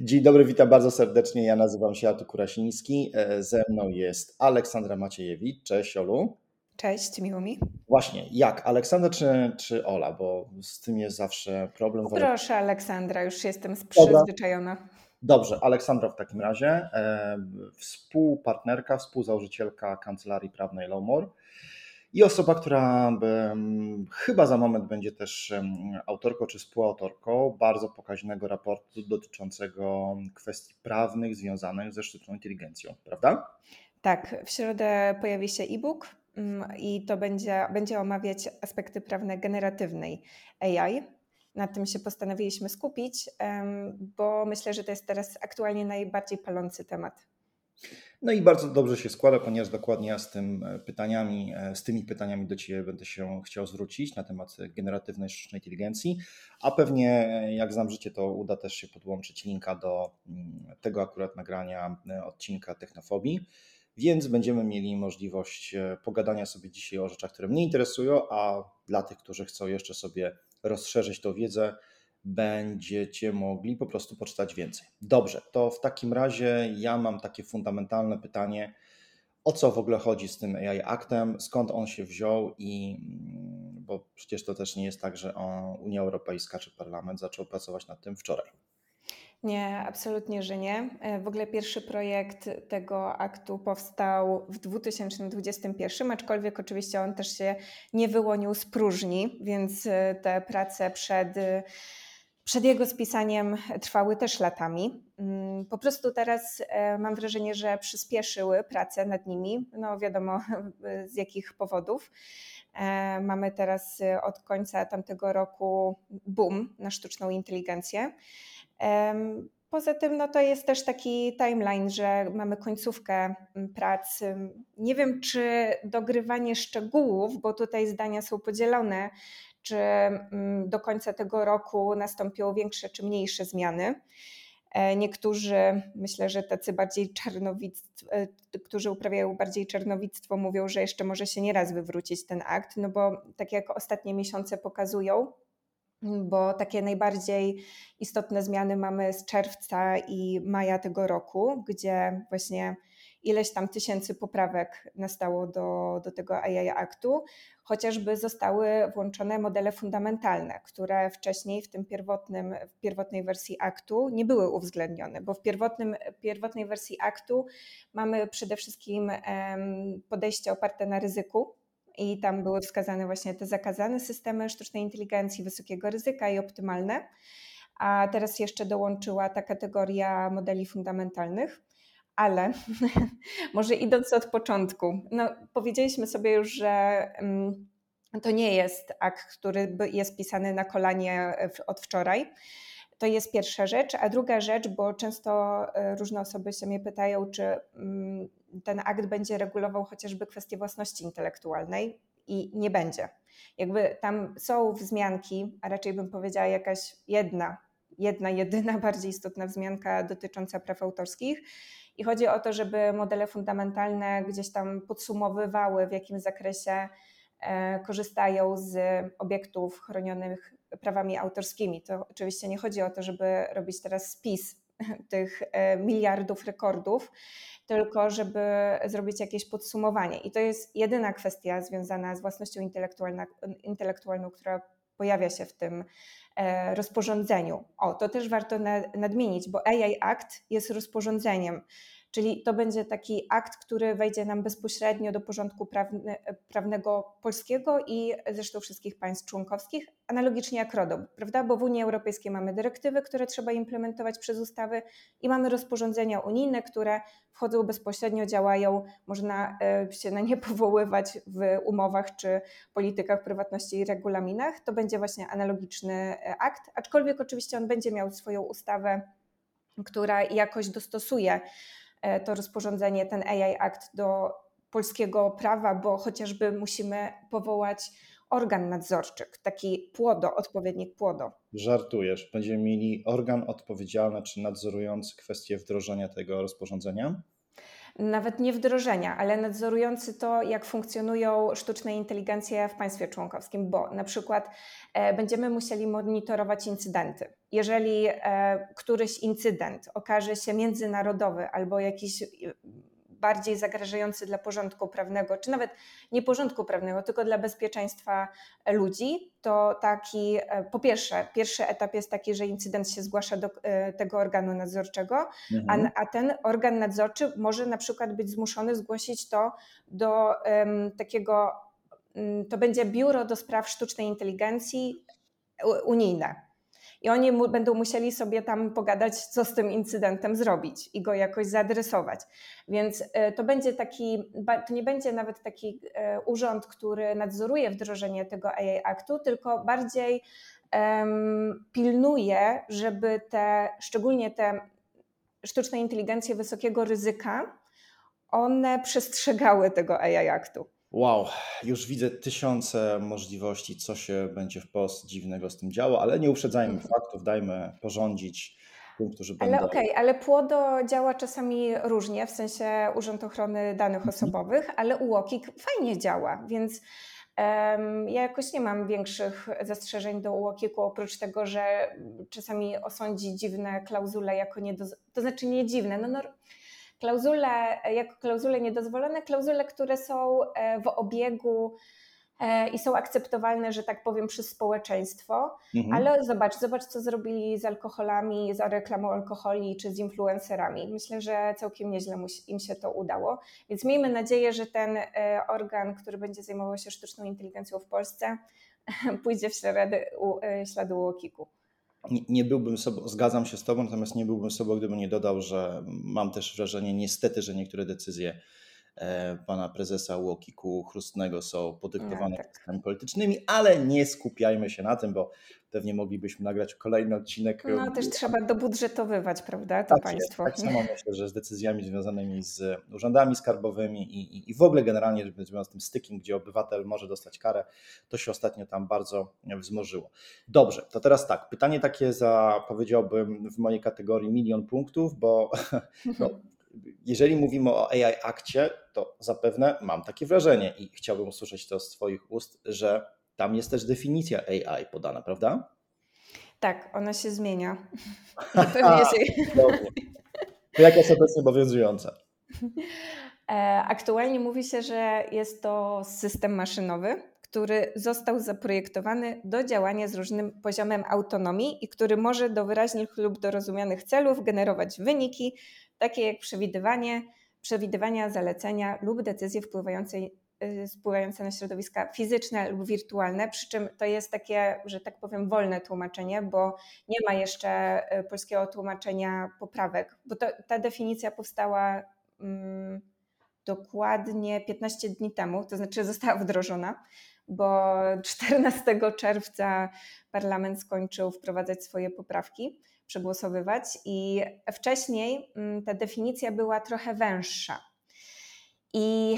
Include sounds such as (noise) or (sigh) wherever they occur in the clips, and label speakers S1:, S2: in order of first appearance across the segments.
S1: Dzień dobry, witam bardzo serdecznie. Ja nazywam się Artur Kurasiński. E, ze mną jest Aleksandra Maciejewicz. Cześć, Olu.
S2: Cześć, miło mi.
S1: Właśnie, jak? Aleksandra czy, czy Ola? Bo z tym jest zawsze problem.
S2: Proszę, Aleksandra, już jestem przyzwyczajona.
S1: Dobrze, Aleksandra w takim razie, e, współpartnerka, współzałożycielka kancelarii prawnej Lowmore i osoba, która chyba za moment będzie też autorką czy współautorką bardzo pokaźnego raportu dotyczącego kwestii prawnych związanych ze sztuczną inteligencją, prawda?
S2: Tak, w środę pojawi się e-book mm, i to będzie, będzie omawiać aspekty prawne generatywnej AI. Na tym się postanowiliśmy skupić, bo myślę, że to jest teraz aktualnie najbardziej palący temat.
S1: No i bardzo dobrze się składa, ponieważ dokładnie z, tym e, pytaniami, e, z tymi pytaniami do Ciebie będę się chciał zwrócić na temat generatywnej sztucznej inteligencji, a pewnie e, jak znam życie, to uda też się podłączyć linka do mm, tego akurat nagrania odcinka Technofobii, więc będziemy mieli możliwość pogadania sobie dzisiaj o rzeczach, które mnie interesują, a dla tych, którzy chcą jeszcze sobie rozszerzyć tą wiedzę, będziecie mogli po prostu poczytać więcej. Dobrze, to w takim razie ja mam takie fundamentalne pytanie. O co w ogóle chodzi z tym AI Actem? Skąd on się wziął? I mm, bo przecież to też nie jest tak, że Unia Europejska czy Parlament zaczął pracować nad tym wczoraj.
S2: Nie, absolutnie, że nie. E, w ogóle pierwszy projekt tego aktu powstał w 2021, aczkolwiek oczywiście on też się nie wyłonił z próżni, więc e, te prace przed przed jego spisaniem trwały też latami. Mm, po prostu teraz e, mam wrażenie, że przyspieszyły prace nad nimi. No wiadomo (laughs) z jakich powodów. E, mamy teraz e, od końca tamtego roku boom na sztuczną inteligencję. Poza tym no to jest też taki timeline, że mamy końcówkę prac. Nie wiem, czy dogrywanie szczegółów, bo tutaj zdania są podzielone, czy mm, do końca tego roku nastąpią większe czy mniejsze zmiany. E, niektórzy, myślę, że tacy bardziej czarnowictwo, e, którzy uprawiają bardziej czarnowictwo, mówią, że jeszcze może się nieraz wywrócić ten akt, no bo tak jak ostatnie miesiące pokazują, bo takie najbardziej istotne zmiany mamy z czerwca i maja tego roku, gdzie właśnie ileś tam tysięcy poprawek nastało do, do tego AI aktu, chociażby zostały włączone modele fundamentalne, które wcześniej w tym pierwotnym, w pierwotnej wersji aktu nie były uwzględnione, bo w pierwotnym, pierwotnej wersji aktu mamy przede wszystkim podejście oparte na ryzyku, i tam były wskazane właśnie te zakazane systemy sztucznej inteligencji, wysokiego ryzyka i optymalne. A teraz jeszcze dołączyła ta kategoria modeli fundamentalnych ale (laughs) może idąc od początku, no, powiedzieliśmy sobie już, że mm, to nie jest akt, który jest pisany na kolanie od wczoraj. To jest pierwsza rzecz. A druga rzecz, bo często e, różne osoby się mnie pytają, czy mm, ten akt będzie regulował chociażby kwestie własności intelektualnej i nie będzie. Jakby tam są wzmianki, a raczej bym powiedziała jakaś jedna, jedna, jedyna (laughs) bardziej istotna wzmianka dotycząca praw autorskich i chodzi o to, żeby modele fundamentalne gdzieś tam podsumowywały, w jakim zakresie e, korzystają z obiektów chronionych prawami autorskimi. To oczywiście nie chodzi o to, żeby robić teraz spis (laughs) tych e, miliardów rekordów, tylko żeby zrobić jakieś podsumowanie. I to jest jedyna kwestia związana z własnością intelektualną, która pojawia się w tym e, rozporządzeniu. O, to też warto nadmienić, bo AI Act jest rozporządzeniem. Czyli to będzie taki akt, który wejdzie nam bezpośrednio do porządku prawny, prawnego polskiego i zresztą wszystkich państw członkowskich, analogicznie jak RODO, prawda? Bo w Unii Europejskiej mamy dyrektywy, które trzeba implementować przez ustawy i mamy rozporządzenia unijne, które wchodzą bezpośrednio, działają, można e, się na nie (laughs) powoływać w umowach czy politykach prywatności i regulaminach. To będzie właśnie analogiczny e, akt, aczkolwiek oczywiście on będzie miał swoją ustawę, która jakoś dostosuje E, to rozporządzenie, ten AI Act do polskiego prawa, bo chociażby musimy powołać organ nadzorczy, taki płodo, odpowiednik płodo.
S1: Żartujesz. Będziemy mieli organ odpowiedzialny czy nadzorujący kwestię wdrożenia tego rozporządzenia?
S2: Nawet nie wdrożenia, ale nadzorujący to, jak funkcjonują sztuczne inteligencje w państwie członkowskim, bo na przykład e, będziemy musieli monitorować incydenty. Jeżeli e, któryś incydent okaże się międzynarodowy albo jakiś bardziej zagrażający dla porządku prawnego, czy nawet nie porządku prawnego, tylko dla bezpieczeństwa ludzi, to taki, e, po pierwsze, pierwszy etap jest taki, że incydent się zgłasza do e, tego organu nadzorczego, mhm. a, a, ten organ nadzorczy może na przykład być zmuszony zgłosić to do um, takiego, um, to będzie biuro do spraw sztucznej inteligencji unijne i oni mu, będą musieli sobie tam pogadać, co z tym incydentem zrobić i go jakoś zaadresować. Więc e, to będzie taki, to nie będzie nawet taki e, urząd, który nadzoruje wdrożenie tego AI aktu, tylko bardziej um, pilnuje, żeby te, szczególnie te sztuczne inteligencje wysokiego ryzyka, one przestrzegały tego AI aktu.
S1: Wow, już widzę tysiące możliwości, co się będzie w Polsce dziwnego z tym działo, ale nie uprzedzajmy mhm. faktów, dajmy porządzić tym, którzy
S2: ale
S1: będą.
S2: okej, okay, ale PłoDo działa czasami różnie, w sensie Urząd Ochrony Danych mhm. Osobowych, ale UOKiK fajnie działa, więc um, ja jakoś nie mam większych zastrzeżeń do UOKiK-u, oprócz tego, że czasami osądzi dziwne klauzule jako nie do... to znaczy nie dziwne, no, no klauzule, jako klauzule niedozwolone, klauzule, które są e, w obiegu e, i są akceptowalne, że tak powiem, przez społeczeństwo, mhm. ale zobacz, zobacz, co zrobili z alkoholami, za reklamą alkoholi czy z influencerami. Myślę, że całkiem nieźle im się to udało, więc miejmy nadzieję, że ten e, organ, który będzie zajmował się sztuczną inteligencją w Polsce, (laughs) pójdzie w ślady, ślady Łokiku
S1: nie, byłbym sobą, zgadzam się z Tobą, natomiast nie byłbym sobą, gdybym nie dodał, że mam też wrażenie niestety, że niektóre decyzje pana prezesa Łokiku Chrustnego są podyktowane no, tak. politycznymi, ale nie skupiajmy się na tym, bo pewnie moglibyśmy nagrać kolejny odcinek.
S2: No też trzeba dobudżetowywać, prawda, to tak państwo.
S1: tak samo myślę, że z decyzjami związanymi z urzędami skarbowymi i, i, i w ogóle generalnie związane z tym stykiem, gdzie obywatel może dostać karę, to się ostatnio tam bardzo wzmożyło. Dobrze, to teraz tak, pytanie takie za, powiedziałbym, w mojej kategorii milion punktów, bo (laughs) no, jeżeli mówimy o AI akcie, to zapewne mam takie wrażenie i chciałbym usłyszeć to z Twoich ust, że tam jest też definicja AI podana, prawda?
S2: Tak, ona się zmienia.
S1: A, (laughs) to jaka jest obecnie obowiązująca?
S2: E, aktualnie mówi się, że jest to system maszynowy, który został zaprojektowany do działania z różnym poziomem autonomii i który może do wyraźnych lub dorozumianych celów generować wyniki, takie jak przewidywanie, przewidywania zalecenia lub decyzje wpływające, y, wpływające na środowiska fizyczne lub wirtualne, przy czym to jest takie, że tak powiem, wolne tłumaczenie, bo nie ma jeszcze y, polskiego tłumaczenia poprawek, bo to, ta definicja powstała um, dokładnie 15 dni temu, to znaczy została wdrożona, bo 14 czerwca parlament skończył wprowadzać swoje poprawki przegłosowywać i wcześniej mm, ta definicja była trochę węższa. I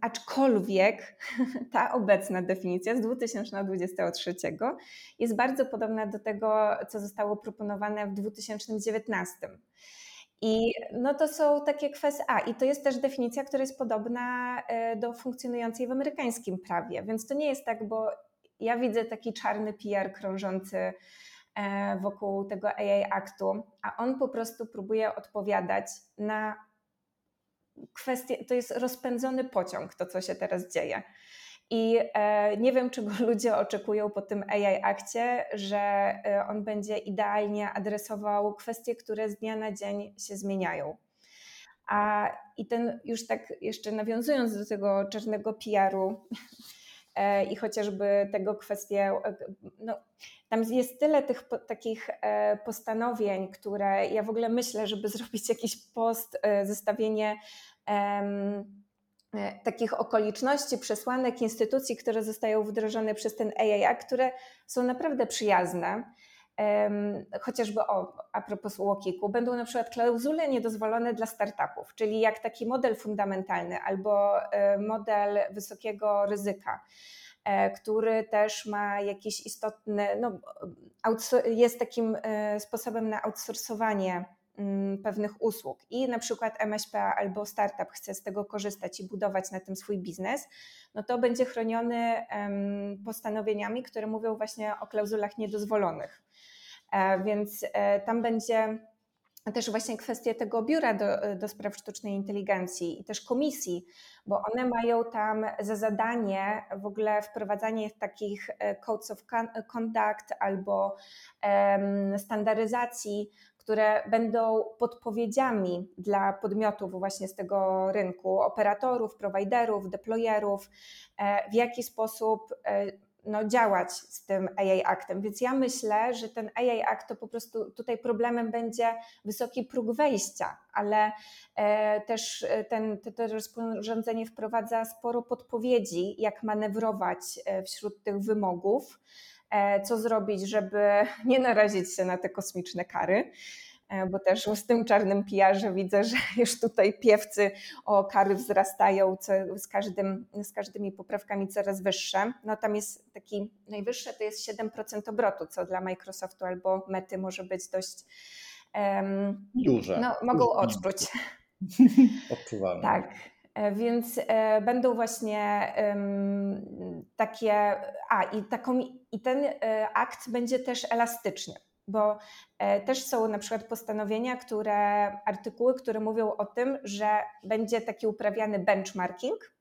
S2: aczkolwiek (laughs) ta obecna definicja z 2023 jest bardzo podobna do tego, co zostało proponowane w 2019. I no to są takie kwestie. A, i to jest też definicja, która jest podobna e, do funkcjonującej w amerykańskim prawie. Więc to nie jest tak, bo ja widzę taki czarny PR krążący E, wokół tego AI aktu, a on po prostu próbuje odpowiadać na kwestie, to jest rozpędzony pociąg, to co się teraz dzieje. I e, nie wiem, czego (laughs) ludzie oczekują po tym AI akcie, że e, on będzie idealnie adresował kwestie, które z dnia na dzień się zmieniają. A i ten już tak jeszcze nawiązując do tego czarnego PR-u (laughs) i chociażby tego kwestie, no, tam jest tyle tych po, takich e, postanowień, które ja w ogóle myślę, żeby (laughs) zrobić jakiś post, e, zestawienie e, takich okoliczności, przesłanek, instytucji, które zostają wdrożone przez ten AIA, które są naprawdę przyjazne. Chociażby o, a propos Łokiku, będą na przykład klauzule niedozwolone dla startupów, czyli jak taki model fundamentalny albo model wysokiego ryzyka E, który też ma jakiś istotny, no, jest takim e, sposobem na outsourcowanie pewnych usług i na przykład MŚP albo startup chce z tego korzystać i budować na tym swój biznes, no to będzie chroniony postanowieniami, które mówią właśnie o klauzulach niedozwolonych. E, więc e, tam będzie też właśnie kwestie tego biura do, do spraw sztucznej inteligencji i też komisji, bo one mają tam za zadanie w ogóle wprowadzanie takich e, codes of conduct albo um, standaryzacji, które będą podpowiedziami dla podmiotów właśnie z tego rynku, operatorów, prowajderów, deployerów, w jaki sposób no, działać z tym AI Actem. Więc ja myślę, że ten AI Act to po prostu tutaj problemem będzie wysoki próg wejścia, ale e, też e, ten, to, to rozporządzenie wprowadza sporo podpowiedzi, jak manewrować e, wśród tych wymogów, e, co zrobić, żeby (laughs) nie narazić się na te kosmiczne kary. E, bo też z tym czarnym pijarze widzę, że (laughs) już tutaj piewcy o kary wzrastają z, każdym, z każdymi poprawkami coraz wyższe. No tam jest taki najwyższe to jest 7% obrotu, co dla Microsoftu albo Mety może być dość
S1: um, duże.
S2: No, mogą Duże. odczuć. (laughs)
S1: Odczuwalne.
S2: Tak. E, więc e, będą właśnie takie, a i, taką, i ten akt będzie też elastyczny bo e, też są na przykład postanowienia, które, artykuły, które mówią o tym, że będzie taki uprawiany benchmarking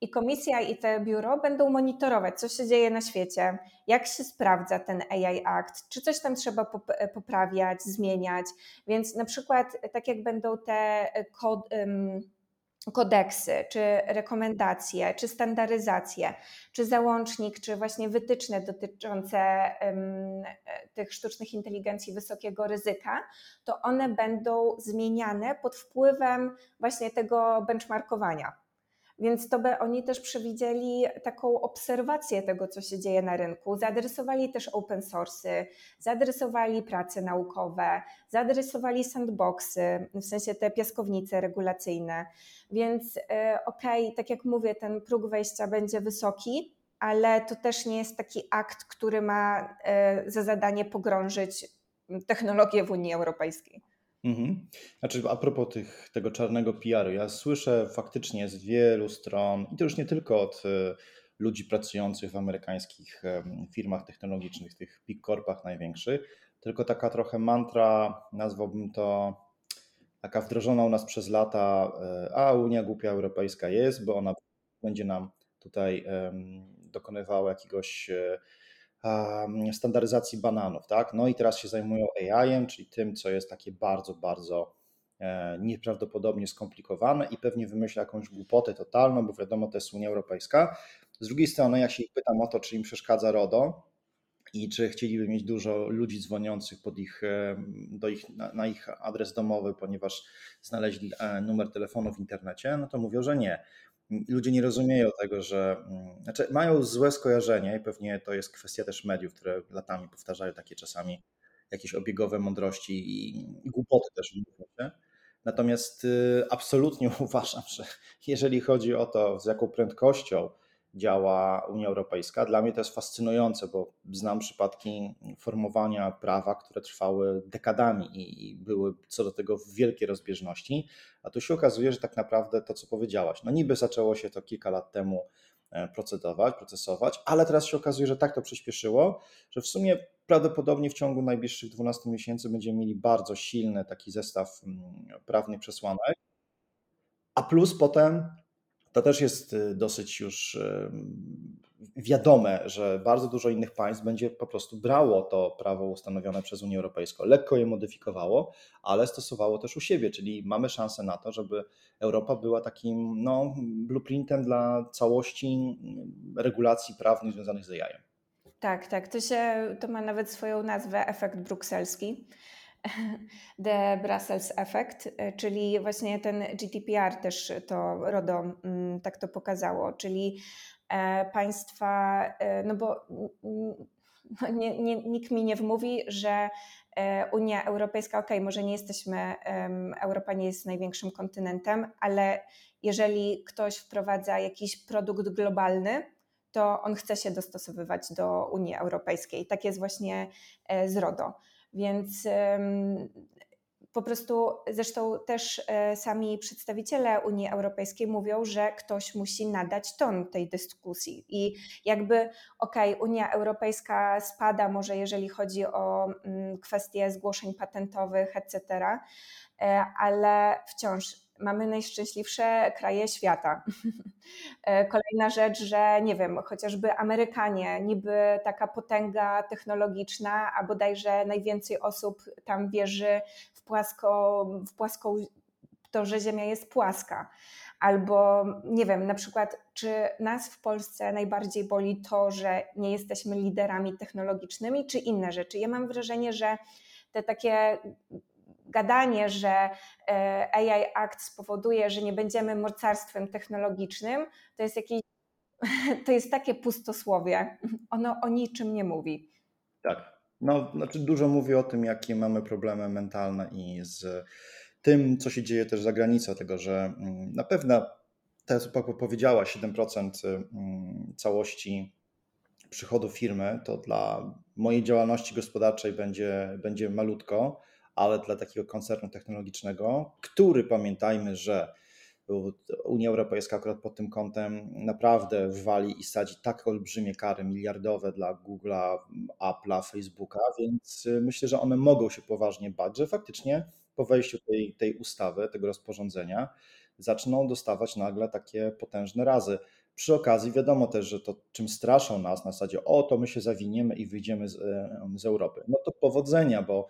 S2: i komisja i te biuro będą monitorować, co się dzieje na świecie, jak się sprawdza ten AI Act, czy coś tam trzeba poprawiać, zmieniać. Więc na przykład, tak jak będą te kod, kodeksy, czy rekomendacje, czy standaryzacje, czy załącznik, czy właśnie wytyczne dotyczące tych sztucznych inteligencji wysokiego ryzyka, to one będą zmieniane pod wpływem właśnie tego benchmarkowania. Więc to by oni też przewidzieli taką obserwację tego, co się dzieje na rynku. Zaadresowali też open source'y, zaadresowali prace naukowe, zaadresowali sandboxy, w sensie te piaskownice regulacyjne. Więc e, okej, okay, tak jak mówię, ten próg wejścia będzie wysoki, ale to też nie jest taki akt, który ma e, za zadanie pogrążyć technologię w Unii Europejskiej.
S1: Mhm. Znaczy, a propos tych, tego czarnego PR-u, ja słyszę faktycznie z wielu stron, i to już nie tylko od e, ludzi pracujących w amerykańskich firmach technologicznych, tych big corpach największych, tylko taka trochę mantra, nazwałbym to taka wdrożona u nas przez lata, e, a Unia Głupia Europejska jest, bo ona będzie nam tutaj dokonywała jakiegoś e, standaryzacji bananów, tak? No i teraz się zajmują AI-em, czyli tym, co jest takie bardzo, bardzo e, nieprawdopodobnie skomplikowane i pewnie wymyśla jakąś głupotę totalną, bo wiadomo, to jest Unia Europejska. Z drugiej strony, jak się ich pytam o to, czy im przeszkadza RODO i czy chcieliby mieć dużo ludzi dzwoniących pod ich, e, do ich, na, na ich adres domowy, ponieważ znaleźli e, numer telefonu w internecie, no to mówią, że nie ludzie nie rozumieją tego, że mm, znaczy mają złe skojarzenie i pewnie to jest kwestia też mediów, które latami powtarzają takie czasami jakieś obiegowe mądrości i, i głupoty też. Natomiast y, absolutnie (laughs) uważam, że jeżeli chodzi o to, z jaką prędkością działa Unia Europejska. Dla mnie to jest fascynujące, bo znam przypadki formowania prawa, które trwały dekadami i były co do tego wielkie rozbieżności, a tu się okazuje, że tak naprawdę to, co powiedziałaś, no niby zaczęło się to kilka lat temu e, procedować, procesować, ale teraz się okazuje, że tak to przyspieszyło, że w sumie prawdopodobnie w ciągu najbliższych 12 miesięcy będziemy mieli bardzo silny taki zestaw mm, prawnych przesłanek, a plus potem to też jest y, dosyć już y, wiadome, że bardzo dużo innych państw będzie po prostu brało to prawo ustanowione przez Unię Europejską, lekko je modyfikowało, ale stosowało też u siebie, czyli mamy szansę na to, żeby Europa była takim no, blueprintem dla całości regulacji prawnych związanych z AI.
S2: Tak, tak. To, się, to ma nawet swoją nazwę efekt brukselski. (laughs) The Brussels Effect, e, czyli właśnie ten GDPR też to RODO mm, tak to pokazało, czyli e, państwa, e, no bo nie, nie, nikt mi nie wmówi, że Unia Europejska, ok, może nie jesteśmy, Europa nie jest największym kontynentem, ale jeżeli ktoś wprowadza jakiś produkt globalny, to on chce się dostosowywać do Unii Europejskiej. Tak jest właśnie z RODO. Więc po prostu zresztą też e, sami przedstawiciele Unii Europejskiej mówią, że ktoś musi nadać ton tej dyskusji. I jakby, okej, okay, Unia Europejska spada może jeżeli chodzi o mm, kwestie zgłoszeń patentowych, etc., e, ale wciąż mamy najszczęśliwsze kraje świata. (laughs) E, kolejna rzecz, że nie wiem, chociażby Amerykanie, niby taka potęga technologiczna, a bodajże najwięcej osób tam wierzy w, płasko, w płaską, to, że Ziemia jest płaska. Albo nie wiem, na przykład, czy nas w Polsce najbardziej boli to, że nie jesteśmy liderami technologicznymi, czy inne rzeczy. Ja mam wrażenie, że te takie gadanie, że e, AI Act spowoduje, że nie będziemy mocarstwem technologicznym, to jest jakieś, (laughs) to jest takie pustosłowie. Ono o niczym nie mówi.
S1: Tak. No, znaczy dużo mówi o tym, jakie mamy problemy mentalne i z tym, co się dzieje też za granicą, tego, że mm, na pewno, tak jak powiedziała, 7% mm, całości przychodów firmy, to dla mojej działalności gospodarczej będzie, będzie malutko, ale dla takiego koncernu technologicznego, który pamiętajmy, że Unia Europejska akurat pod tym kątem naprawdę wali i sadzi tak olbrzymie kary miliardowe dla Google'a, Apple'a, Facebooka, więc y, myślę, że one mogą się poważnie bać, że faktycznie po wejściu tej, tej ustawy, tego rozporządzenia, zaczną dostawać nagle takie potężne razy. Przy okazji wiadomo też, że to czym straszą nas na zasadzie, o to my się zawiniemy i wyjdziemy z, z Europy. No to powodzenia, bo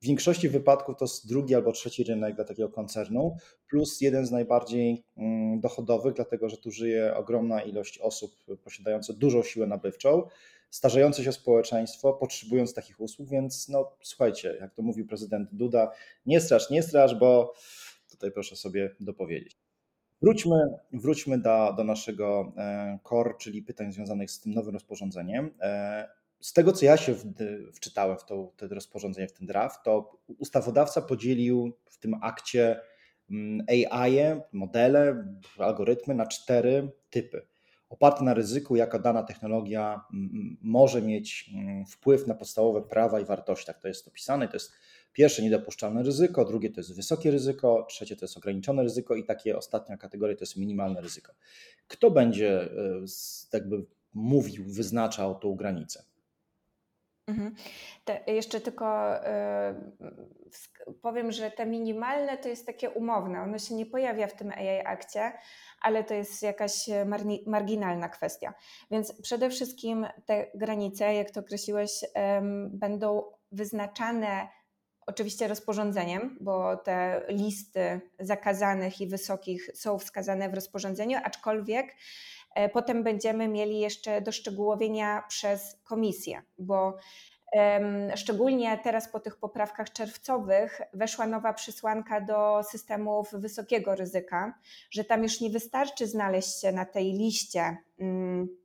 S1: w większości wypadków to jest drugi albo trzeci rynek dla takiego koncernu, plus jeden z najbardziej mm, dochodowych, dlatego że tu żyje ogromna ilość osób posiadających dużą siłę nabywczą, starzejące się społeczeństwo, potrzebując takich usług, więc no słuchajcie, jak to mówił prezydent Duda, nie strasz, nie strasz, bo tutaj proszę sobie dopowiedzieć. Wróćmy, wróćmy do, do naszego e, core, czyli pytań związanych z tym nowym rozporządzeniem. Z tego, co ja się wczytałem w to, to rozporządzenie, w ten draft, to ustawodawca podzielił w tym akcie mm, AI, modele, algorytmy na cztery typy. Oparte na ryzyku, jaka dana technologia mm, może mieć mm, wpływ na podstawowe prawa i wartości. Tak to jest opisane. To jest pierwsze niedopuszczalne ryzyko, drugie to jest wysokie ryzyko, trzecie to jest ograniczone ryzyko i takie ostatnia kategoria to jest minimalne ryzyko. Kto będzie e, jakby mówił, wyznaczał tą granicę?
S2: Mhm. Te, jeszcze tylko y, powiem, że te minimalne to jest takie umowne. Ono się nie pojawia w tym AI akcie, ale to jest jakaś marginalna kwestia. Więc przede wszystkim te granice, jak to określiłeś, y, będą wyznaczane oczywiście rozporządzeniem, bo te listy zakazanych i wysokich są wskazane w rozporządzeniu, aczkolwiek potem będziemy mieli jeszcze doszczegółowienia przez komisję, bo Szczególnie teraz po tych poprawkach czerwcowych weszła nowa przysłanka do systemów wysokiego ryzyka, że tam już nie wystarczy znaleźć się na tej liście mm, E,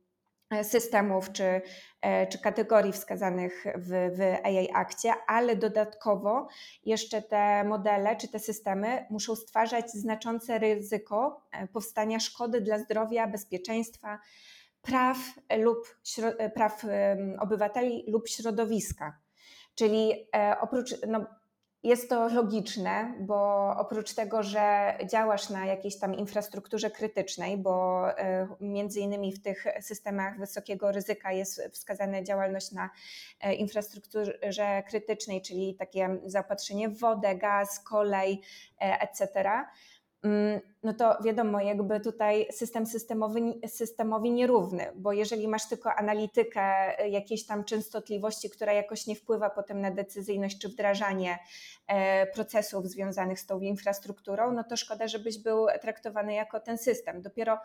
S2: systemów czy, e, czy kategorii wskazanych w, w AI akcie, ale dodatkowo jeszcze te modele czy te systemy muszą stwarzać znaczące ryzyko e, powstania szkody dla zdrowia, bezpieczeństwa, praw lub praw obywateli lub środowiska. Czyli oprócz no, jest to logiczne, bo oprócz tego, że działasz na jakiejś tam infrastrukturze krytycznej, bo e, między innymi w tych systemach wysokiego ryzyka jest wskazana działalność na e, infrastrukturze krytycznej, czyli takie zaopatrzenie w wodę, gaz, kolej, e, etc no to wiadomo, jakby tutaj system systemowy, systemowi nierówny, bo jeżeli masz tylko analitykę jakiejś tam częstotliwości, która jakoś nie wpływa potem na decyzyjność czy wdrażanie e, procesów związanych z tą infrastrukturą, no to szkoda, żebyś był traktowany jako ten system, dopiero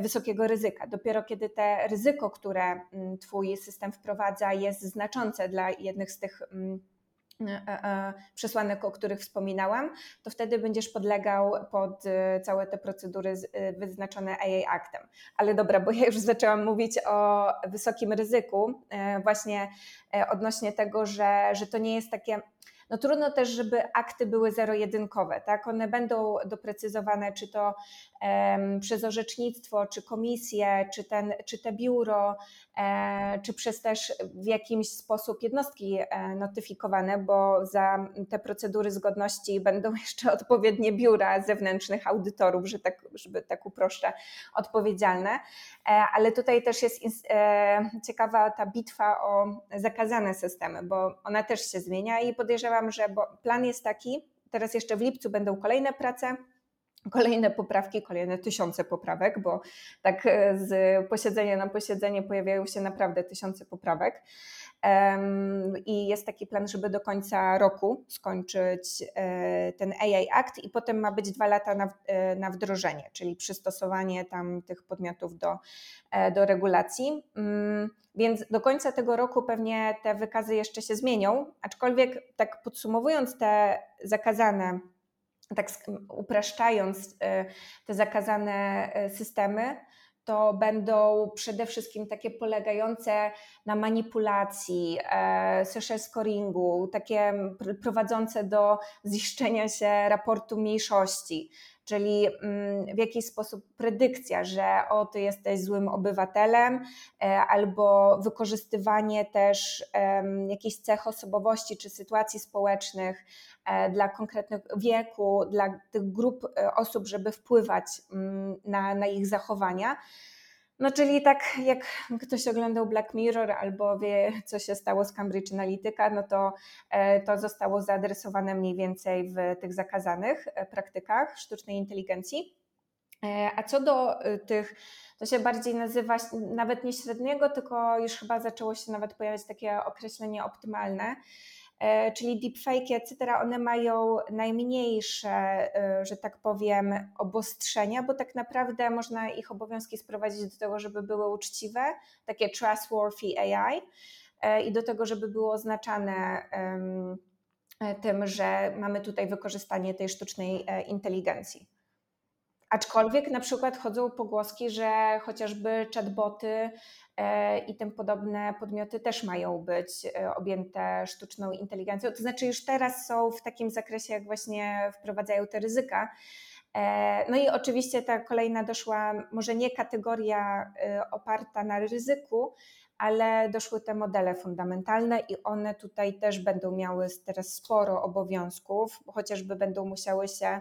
S2: wysokiego ryzyka. Dopiero kiedy te ryzyko, które mm, Twój system wprowadza, jest znaczące dla jednych z tych mm, E, e, przesłanek, o których wspominałam, to wtedy będziesz podlegał pod e, całe te procedury wyznaczone AI aktem. Ale dobra, bo ja już zaczęłam mówić o wysokim ryzyku, właśnie odnośnie tego, że, że to nie jest takie no trudno też, żeby akty były zero-jedynkowe, tak? One będą doprecyzowane, czy to przez orzecznictwo, czy komisję, czy, ten, czy te biuro, e, czy przez też w jakiś sposób jednostki e, notyfikowane, bo za te procedury zgodności będą (laughs) jeszcze odpowiednie biura zewnętrznych audytorów, że tak, żeby tak uproszczę, odpowiedzialne. E, ale tutaj też jest ciekawa ta bitwa o zakazane systemy, bo ona też się zmienia i podejrzewam, że plan jest taki, teraz jeszcze w lipcu będą kolejne prace, kolejne poprawki, kolejne tysiące poprawek, bo tak e, z posiedzenia na posiedzenie pojawiają się naprawdę tysiące poprawek. I jest taki plan, żeby do końca roku skończyć e, ten AI Act i potem ma być dwa lata na, e, na wdrożenie, czyli przystosowanie tam tych podmiotów do, do regulacji. Mm, więc do końca tego roku pewnie te wykazy jeszcze się zmienią, aczkolwiek tak podsumowując te zakazane tak upraszczając e, te zakazane e, systemy, to będą przede wszystkim takie polegające na manipulacji, e, social scoringu, takie prowadzące do ziszczenia się raportu mniejszości, czyli mm, w jakiś sposób predykcja, że o, ty jesteś złym obywatelem, albo wykorzystywanie też jakichś cech osobowości czy sytuacji społecznych E, dla konkretnych wieku, dla tych grup e, osób, żeby wpływać mm, na, na ich zachowania. No, czyli tak jak ktoś oglądał Black Mirror albo wie, co się stało z Cambridge Analytica, no to e, to zostało zaadresowane mniej więcej w tych zakazanych praktykach sztucznej inteligencji. A co do tych, to się bardziej nazywa nawet nie średniego, tylko już chyba zaczęło się nawet pojawiać takie określenie optymalne. E, czyli deepfake, etc., one mają najmniejsze, e, że tak powiem, obostrzenia, bo tak naprawdę można ich obowiązki sprowadzić do tego, żeby były uczciwe, takie trustworthy AI e, i do tego, żeby było oznaczane tym, że mamy tutaj wykorzystanie tej sztucznej inteligencji. Aczkolwiek na przykład chodzą pogłoski, że chociażby chatboty i tym podobne podmioty też mają być e, objęte sztuczną inteligencją. To znaczy już teraz są w takim zakresie, jak właśnie wprowadzają te ryzyka. E, no i oczywiście ta kolejna doszła, może nie kategoria oparta na ryzyku, ale doszły te modele fundamentalne i one tutaj też będą miały teraz sporo obowiązków, chociażby będą musiały się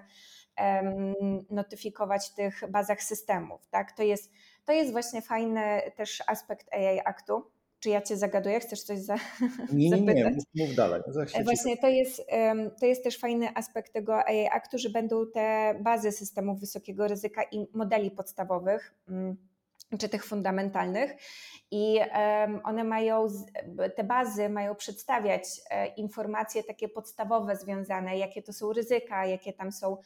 S2: notyfikować w tych bazach systemów. Tak? To jest to jest właśnie fajny też aspekt AI Aktu. Czy ja cię zagaduję? Chcesz coś za,
S1: nie, nie, nie, mów, mów dalej.
S2: Właśnie to jest, to jest też fajny aspekt tego AI Aktu, że będą te bazy systemów wysokiego ryzyka i modeli podstawowych mm, czy tych fundamentalnych. I one mają, te bazy mają przedstawiać e, informacje takie podstawowe związane, jakie to są ryzyka, jakie tam są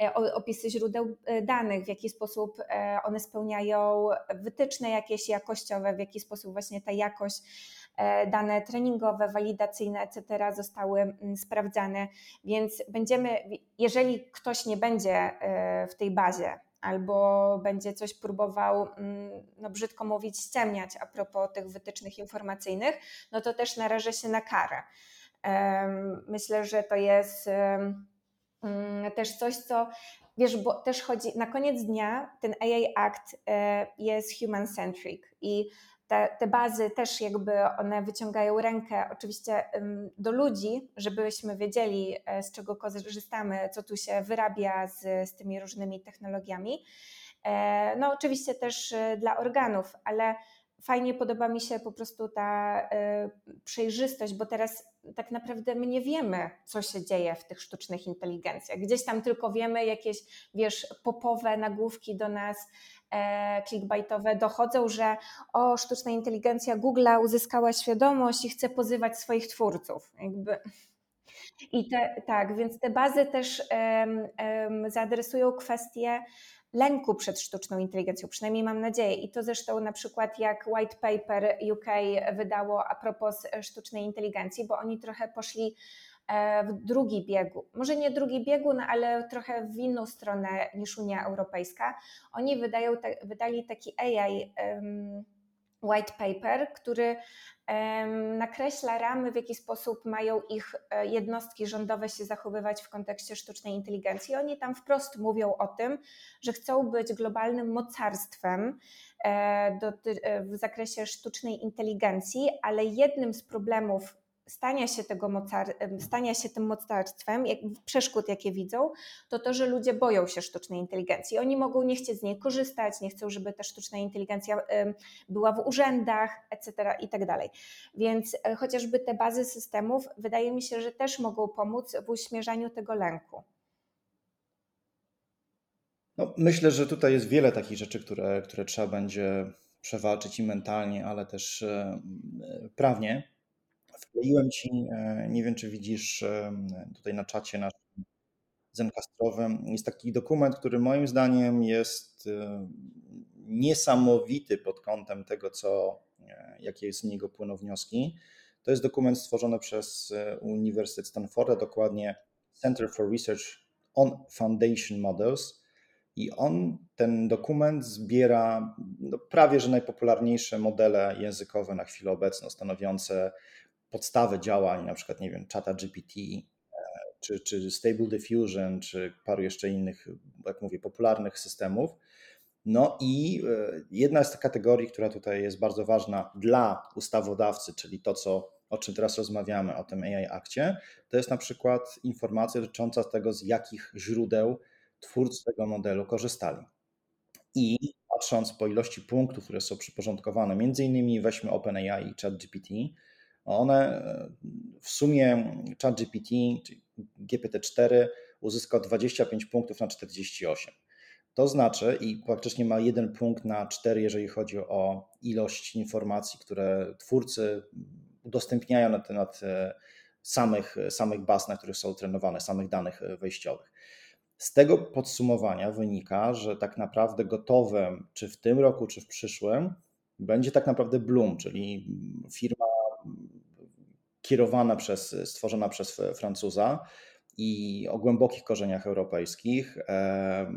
S2: e, opisy źródeł e, danych, w jaki sposób one spełniają wytyczne jakieś jakościowe, w jaki sposób właśnie ta jakość dane treningowe, walidacyjne, etc. zostały sprawdzane. Więc będziemy, jeżeli ktoś nie będzie w tej bazie albo będzie coś próbował, mm, no brzydko mówić, ściemniać a propos tych wytycznych informacyjnych, no to też narażę się na karę. Myślę, że to jest mm, też coś, co wiesz, bo też chodzi, na koniec dnia ten AI Act e, jest human-centric i te, te bazy też jakby one wyciągają rękę oczywiście do ludzi, żebyśmy wiedzieli e, z czego korzystamy, co tu się wyrabia z, z tymi różnymi technologiami. E, no oczywiście też e, dla organów, ale fajnie podoba mi się po prostu ta przejrzystość, bo teraz tak naprawdę my nie wiemy, co się dzieje w tych sztucznych inteligencjach. Gdzieś tam tylko wiemy jakieś, wiesz, popowe nagłówki do nas clickbaitowe dochodzą, że o, sztuczna inteligencja Google'a uzyskała świadomość i chce pozywać swoich twórców. Jakby. I te, tak, więc te bazy też um, um, zaadresują kwestię lęku przed sztuczną inteligencją, przynajmniej mam nadzieję. I to zresztą na przykład jak White Paper UK wydało a propos sztucznej inteligencji, bo oni trochę poszli E, w drugi biegu, może nie drugi biegun, ale trochę w inną stronę niż Unia Europejska. Oni wydają, wydali taki AI white paper, który nakreśla ramy, w jaki sposób mają ich e, jednostki rządowe się zachowywać w kontekście sztucznej inteligencji. Oni tam wprost mówią o tym, że chcą być globalnym mocarstwem e, w zakresie sztucznej inteligencji, ale jednym z problemów stania się, tego mocar, stania się tym mocarstwem, jak, przeszkód, jakie widzą, to to, że ludzie boją się sztucznej inteligencji. Oni mogą nie chcieć z niej korzystać, nie chcą, żeby ta sztuczna inteligencja była w urzędach, etc. i tak dalej. Więc e, chociażby te bazy systemów, wydaje mi się, że też mogą pomóc w uśmierzaniu tego lęku.
S1: No, myślę, że tutaj jest wiele takich rzeczy, które, które trzeba będzie przewalczyć i mentalnie, ale też e, prawnie Wkleiłem ci, e, nie wiem czy widzisz e, tutaj na czacie naszym zencastrowym, jest taki dokument, który moim zdaniem jest e, niesamowity pod kątem tego, co, jakie z niego płyną wnioski. To jest dokument stworzony przez Uniwersytet Stanforda, dokładnie Center for Research on Foundation Models. I on, ten dokument, zbiera no, prawie że najpopularniejsze modele językowe na chwilę obecną, stanowiące podstawy działań, na przykład, nie wiem, Chata GPT, e, czy, czy Stable Diffusion, czy paru jeszcze innych, jak mówię, popularnych systemów. No i e, jedna z tych kategorii, która tutaj jest bardzo ważna dla ustawodawcy, czyli to, co, o czym teraz rozmawiamy, o tym AI akcie, to jest na przykład informacja dotycząca tego, z jakich źródeł twórcy tego modelu korzystali. I patrząc po ilości punktów, które są przyporządkowane, między innymi weźmy OpenAI i ChatGPT, one w sumie ChatGPT, czyli GPT-4 uzyskał 25 punktów na 48. To znaczy, i praktycznie ma jeden punkt na cztery, jeżeli chodzi o ilość informacji, które twórcy udostępniają na temat e, samych, samych baz, na których są trenowane, samych danych wejściowych. Z tego podsumowania wynika, że tak naprawdę gotowym, czy w tym roku, czy w przyszłym, będzie tak naprawdę Bloom, czyli firma kierowana przez, stworzona przez Francuza i o głębokich korzeniach europejskich.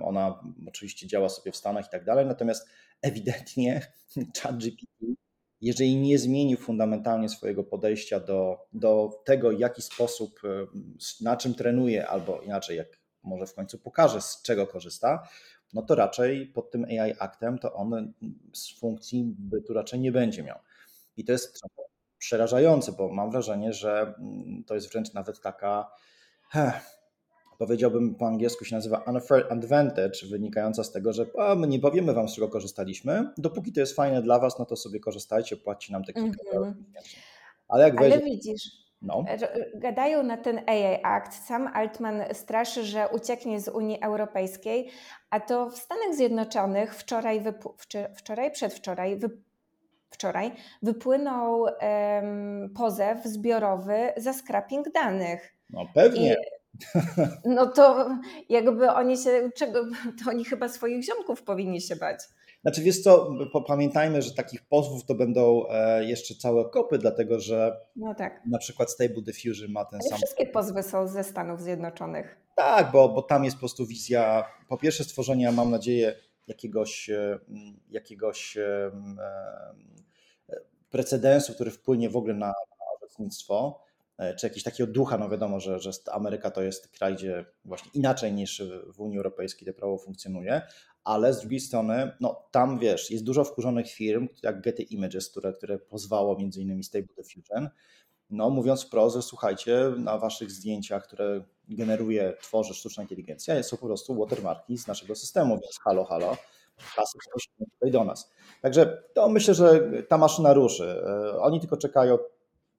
S1: Ona oczywiście działa sobie w Stanach i tak dalej, natomiast ewidentnie (laughs) ChatGPT, jeżeli nie zmienił fundamentalnie swojego podejścia do, do tego, w jaki sposób, na czym trenuje, albo inaczej, jak może w końcu pokaże, z czego korzysta, no to raczej pod tym AI aktem to on z funkcji bytu raczej nie będzie miał. I to jest przerażające, bo mam wrażenie, że mm, to jest wręcz nawet taka, heh, powiedziałbym po angielsku się nazywa unfair advantage, wynikająca z tego, że a, my nie powiemy wam, z czego korzystaliśmy, dopóki to jest fajne dla was, no to sobie korzystajcie, płaci nam te kilka mm -hmm.
S2: Ale jak Ale widzisz, no. Gadają na ten AI Act. Sam Altman straszy, że ucieknie z Unii Europejskiej, a to w Stanach Zjednoczonych wczoraj, wczoraj przedwczoraj wczoraj wypłynął um, pozew zbiorowy za scrapping danych.
S1: No pewnie. I,
S2: no to jakby oni się, czego, to oni chyba swoich ziomków powinni się bać.
S1: Znaczy wiesz co, pamiętajmy, że takich pozwów to będą e, jeszcze całe kopy, dlatego że
S2: no tak.
S1: na przykład Stable Diffusion ma ten
S2: Ale
S1: sam...
S2: Wszystkie pozwy są ze Stanów Zjednoczonych.
S1: Tak, bo, bo tam jest po prostu wizja, po pierwsze stworzenia, mam nadzieję, jakiegoś, e, jakiegoś e, precedensu, który wpłynie w ogóle na, na orzecznictwo, e, czy jakiegoś takiego ducha, no wiadomo, że, że Ameryka to jest kraj, gdzie właśnie inaczej niż w Unii Europejskiej to prawo funkcjonuje, ale z drugiej strony, no tam wiesz, jest dużo wkurzonych firm, jak Getty Images, które, które pozwało między innymi Stable Diffusion, no mówiąc wprost, że słuchajcie, na waszych zdjęciach, które generuje, tworzy sztuczna inteligencja, są po prostu watermarki z naszego systemu, więc halo, halo, kasy tutaj do nas. Także to myślę, że ta maszyna ruszy. E, oni tylko czekają,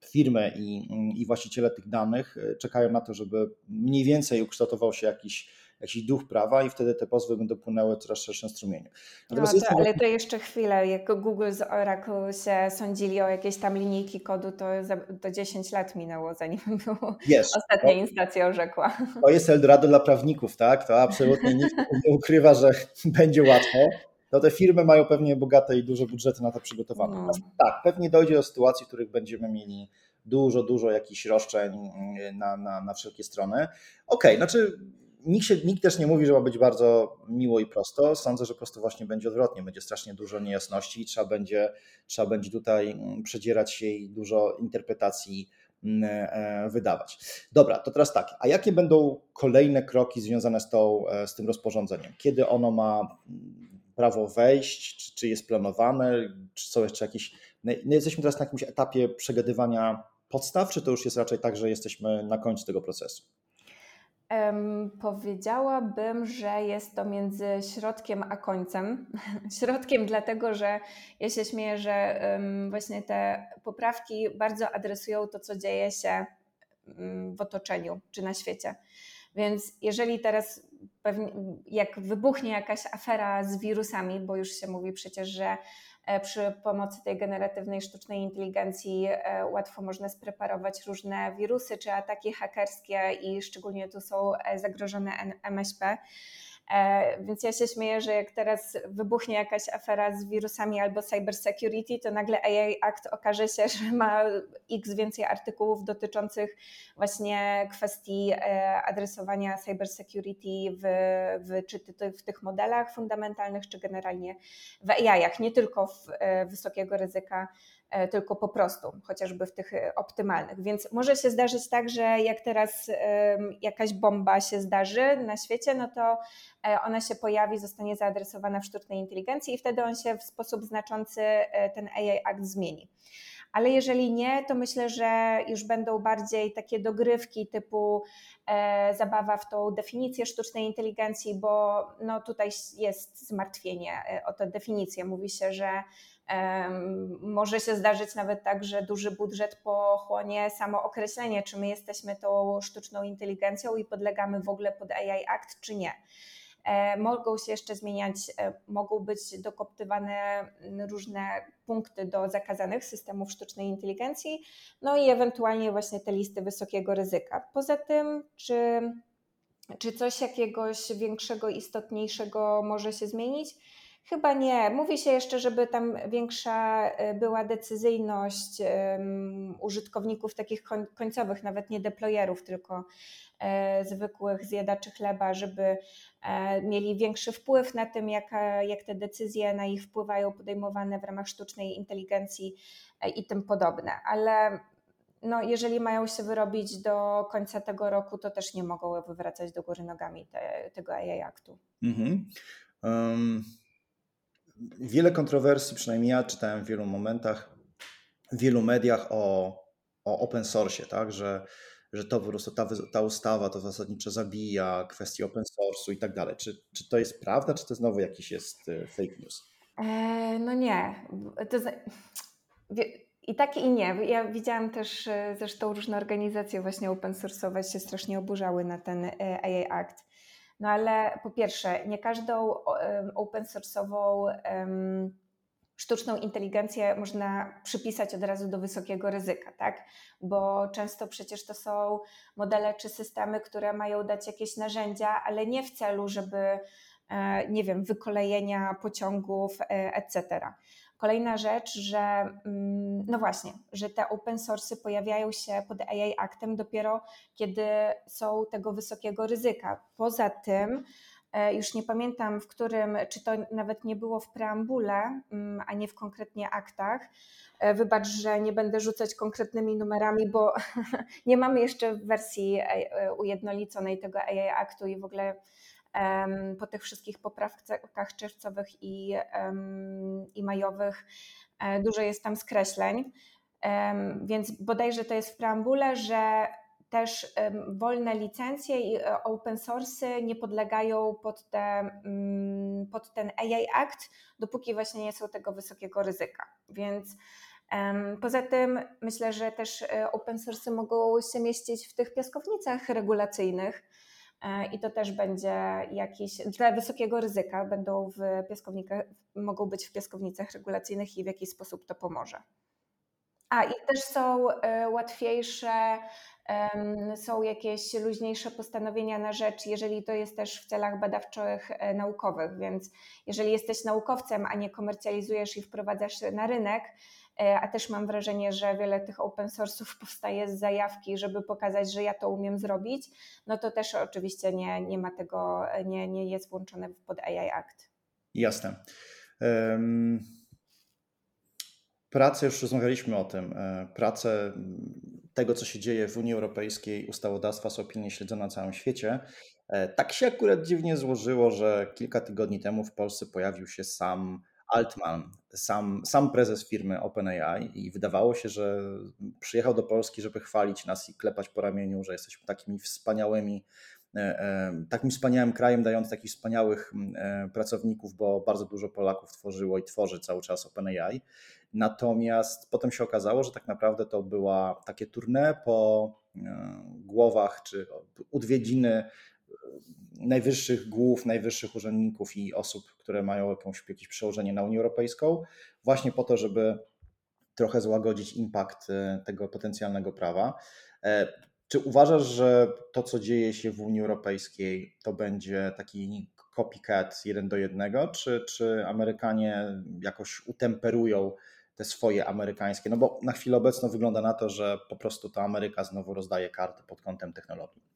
S1: firmy i, i właściciele tych danych e, czekają na to, żeby mniej więcej ukształtował się jakiś jakiś duch prawa i wtedy te pozwy będą płynęły w coraz szerszym strumieniu.
S2: No, to, ale to jeszcze chwilę, jak Google z Oracle się sądzili o jakieś tam linijki kodu, to, to 10 lat minęło, zanim (laughs) było jest. ostatnia to, instancja orzekła.
S1: To jest Eldorado dla prawników, tak? To absolutnie nikt (laughs) nie ukrywa, że (laughs) będzie łatwo. No te firmy mają pewnie bogate i duże budżety na to przygotowane. No. Tak, pewnie dojdzie do sytuacji, w których będziemy mieli dużo, dużo jakichś roszczeń na, na, na wszelkie strony. Okej, okay, znaczy nikt, się, nikt też nie mówi, że ma być bardzo miło i prosto. Sądzę, że po prostu właśnie będzie odwrotnie. Będzie strasznie dużo niejasności i trzeba będzie, trzeba będzie tutaj mm, przedzierać się i dużo interpretacji mm, e, wydawać. Dobra, to teraz tak. A jakie będą kolejne kroki związane z, tą, e, z tym rozporządzeniem? Kiedy ono ma mm, prawo wejść? Czy, czy jest planowane? Czy są jeszcze jakieś. No, no jesteśmy teraz na jakimś etapie przegadywania podstaw, czy to już jest raczej tak, że jesteśmy na końcu tego procesu?
S2: Um, powiedziałabym, że jest to między środkiem a końcem. (laughs) środkiem dlatego, że ja się śmieję, że um, właśnie te poprawki bardzo adresują to, co dzieje się um, w otoczeniu czy na świecie. Więc jeżeli teraz pewnie, jak wybuchnie jakaś afera z wirusami, bo już się mówi przecież, że przy pomocy tej generatywnej sztucznej inteligencji e, łatwo można spreparować różne wirusy czy ataki hakerskie i szczególnie tu są e, zagrożone MŚP. E, więc ja się śmieję, że jak teraz wybuchnie jakaś afera z wirusami albo cybersecurity, to nagle AI Act okaże się, (laughs) że ma x więcej artykułów dotyczących właśnie kwestii e, adresowania cybersecurity w, w, czy w tych modelach fundamentalnych, czy generalnie w AI-ach, nie tylko w e, wysokiego ryzyka tylko po prostu, chociażby w tych e, optymalnych. Więc może się zdarzyć tak, że jak teraz jakaś bomba się zdarzy na świecie, no to e, ona się pojawi, zostanie zaadresowana w sztucznej inteligencji i wtedy on się w sposób znaczący ten AI Act zmieni. Ale jeżeli nie, to myślę, że już będą bardziej takie dogrywki typu e, zabawa w tą definicję sztucznej inteligencji, bo no tutaj jest zmartwienie o tę definicję. Mówi się, że może się zdarzyć nawet tak, że duży budżet pochłonie samo określenie, czy my jesteśmy tą sztuczną inteligencją i podlegamy w ogóle pod AI Act, czy nie. E, mogą się jeszcze zmieniać, e, mogą być dokoptywane różne punkty do zakazanych systemów sztucznej inteligencji, no i ewentualnie właśnie te listy wysokiego ryzyka. Poza tym, czy, czy coś jakiegoś większego, istotniejszego może się zmienić? Chyba nie. Mówi się jeszcze, żeby tam większa e, była decyzyjność użytkowników takich końcowych, nawet nie deployerów, tylko e, zwykłych zjadaczy chleba, żeby e, mieli większy wpływ na tym, jak, jak te decyzje na ich wpływają, podejmowane w ramach sztucznej inteligencji i tym podobne. Ale no, jeżeli mają się wyrobić do końca tego roku, to też nie mogą wywracać do góry nogami te, tego AI aktu. Mhm. Um
S1: wiele kontrowersji, przynajmniej ja czytałem w wielu momentach, w wielu mediach o, o open source, tak, że, że to po prostu ta, ta ustawa to zasadniczo zabija kwestii open source'u i tak dalej. Czy, czy to jest prawda, czy to znowu jakiś jest e, fake news?
S2: E, no nie. To i tak i nie. Ja widziałam też e, zresztą różne organizacje właśnie open source'owe się strasznie oburzały na ten AI Act. No ale po pierwsze, nie każdą open source'ową sztuczną inteligencję można przypisać od razu do wysokiego ryzyka, tak? Bo często przecież to są modele czy systemy, które mają dać jakieś narzędzia, ale nie w celu, żeby e, nie wiem, wykolejenia pociągów, e, etc. Kolejna rzecz, że mm, no właśnie, że te open source'y pojawiają się pod AI Actem dopiero kiedy są tego wysokiego ryzyka. Poza tym, e, już nie pamiętam w którym, czy to nawet nie było w preambule, mm, a nie w konkretnie aktach. E, wybacz, że nie będę rzucać konkretnymi numerami, bo (laughs) nie mamy jeszcze wersji e, ujednoliconej tego AI Aktu i w ogóle po tych wszystkich poprawkach czerwcowych i, i majowych e, dużo jest tam skreśleń. Więc bodajże to jest w preambule, że też wolne licencje i e, open source nie podlegają pod, te, mm, pod ten AI Act, dopóki właśnie nie są tego wysokiego ryzyka. Więc Poza tym myślę, że też e, open source mogą się mieścić w tych piaskownicach regulacyjnych, i to też będzie jakiś, dla wysokiego ryzyka będą w piaskownikach, mogą być w piaskownicach regulacyjnych i w jakiś sposób to pomoże. A i też są e, łatwiejsze, są jakieś luźniejsze postanowienia na rzecz, jeżeli to jest też w celach badawczych, e, naukowych, więc jeżeli jesteś naukowcem, a nie komercjalizujesz i wprowadzasz na rynek, a też mam wrażenie, że wiele tych open source'ów (laughs) powstaje z zajawki, żeby pokazać, że ja to umiem zrobić, no to też oczywiście nie, nie ma tego, nie, nie jest włączone pod AI Act.
S1: Jasne. Pracę, już rozmawialiśmy o tym, e, pracę tego, co się dzieje w Unii Europejskiej, ustawodawstwa są pilnie śledzone na całym świecie. E, tak się akurat dziwnie złożyło, że kilka tygodni temu w Polsce pojawił się sam Altman, sam, sam prezes firmy OpenAI i wydawało się, że przyjechał do Polski, żeby chwalić nas i klepać po ramieniu, że jesteśmy takimi wspaniałymi, e, e, takim wspaniałym krajem, dając takich wspaniałych pracowników, bo bardzo dużo Polaków tworzyło i tworzy cały czas OpenAI. Natomiast potem się okazało, że tak naprawdę to była takie tournée po głowach czy odwiedziny najwyższych głów, najwyższych urzędników i osób, które mają jakąś, jakieś przełożenie na Unię Europejską, właśnie po to, żeby trochę złagodzić impact e, tego potencjalnego prawa. E, czy uważasz, że to, co dzieje się w Unii Europejskiej, to będzie taki copycat jeden do jednego, czy, czy Amerykanie jakoś utemperują te swoje amerykańskie? No bo na chwilę obecną wygląda na to, że po prostu to Ameryka znowu rozdaje karty pod kątem technologii.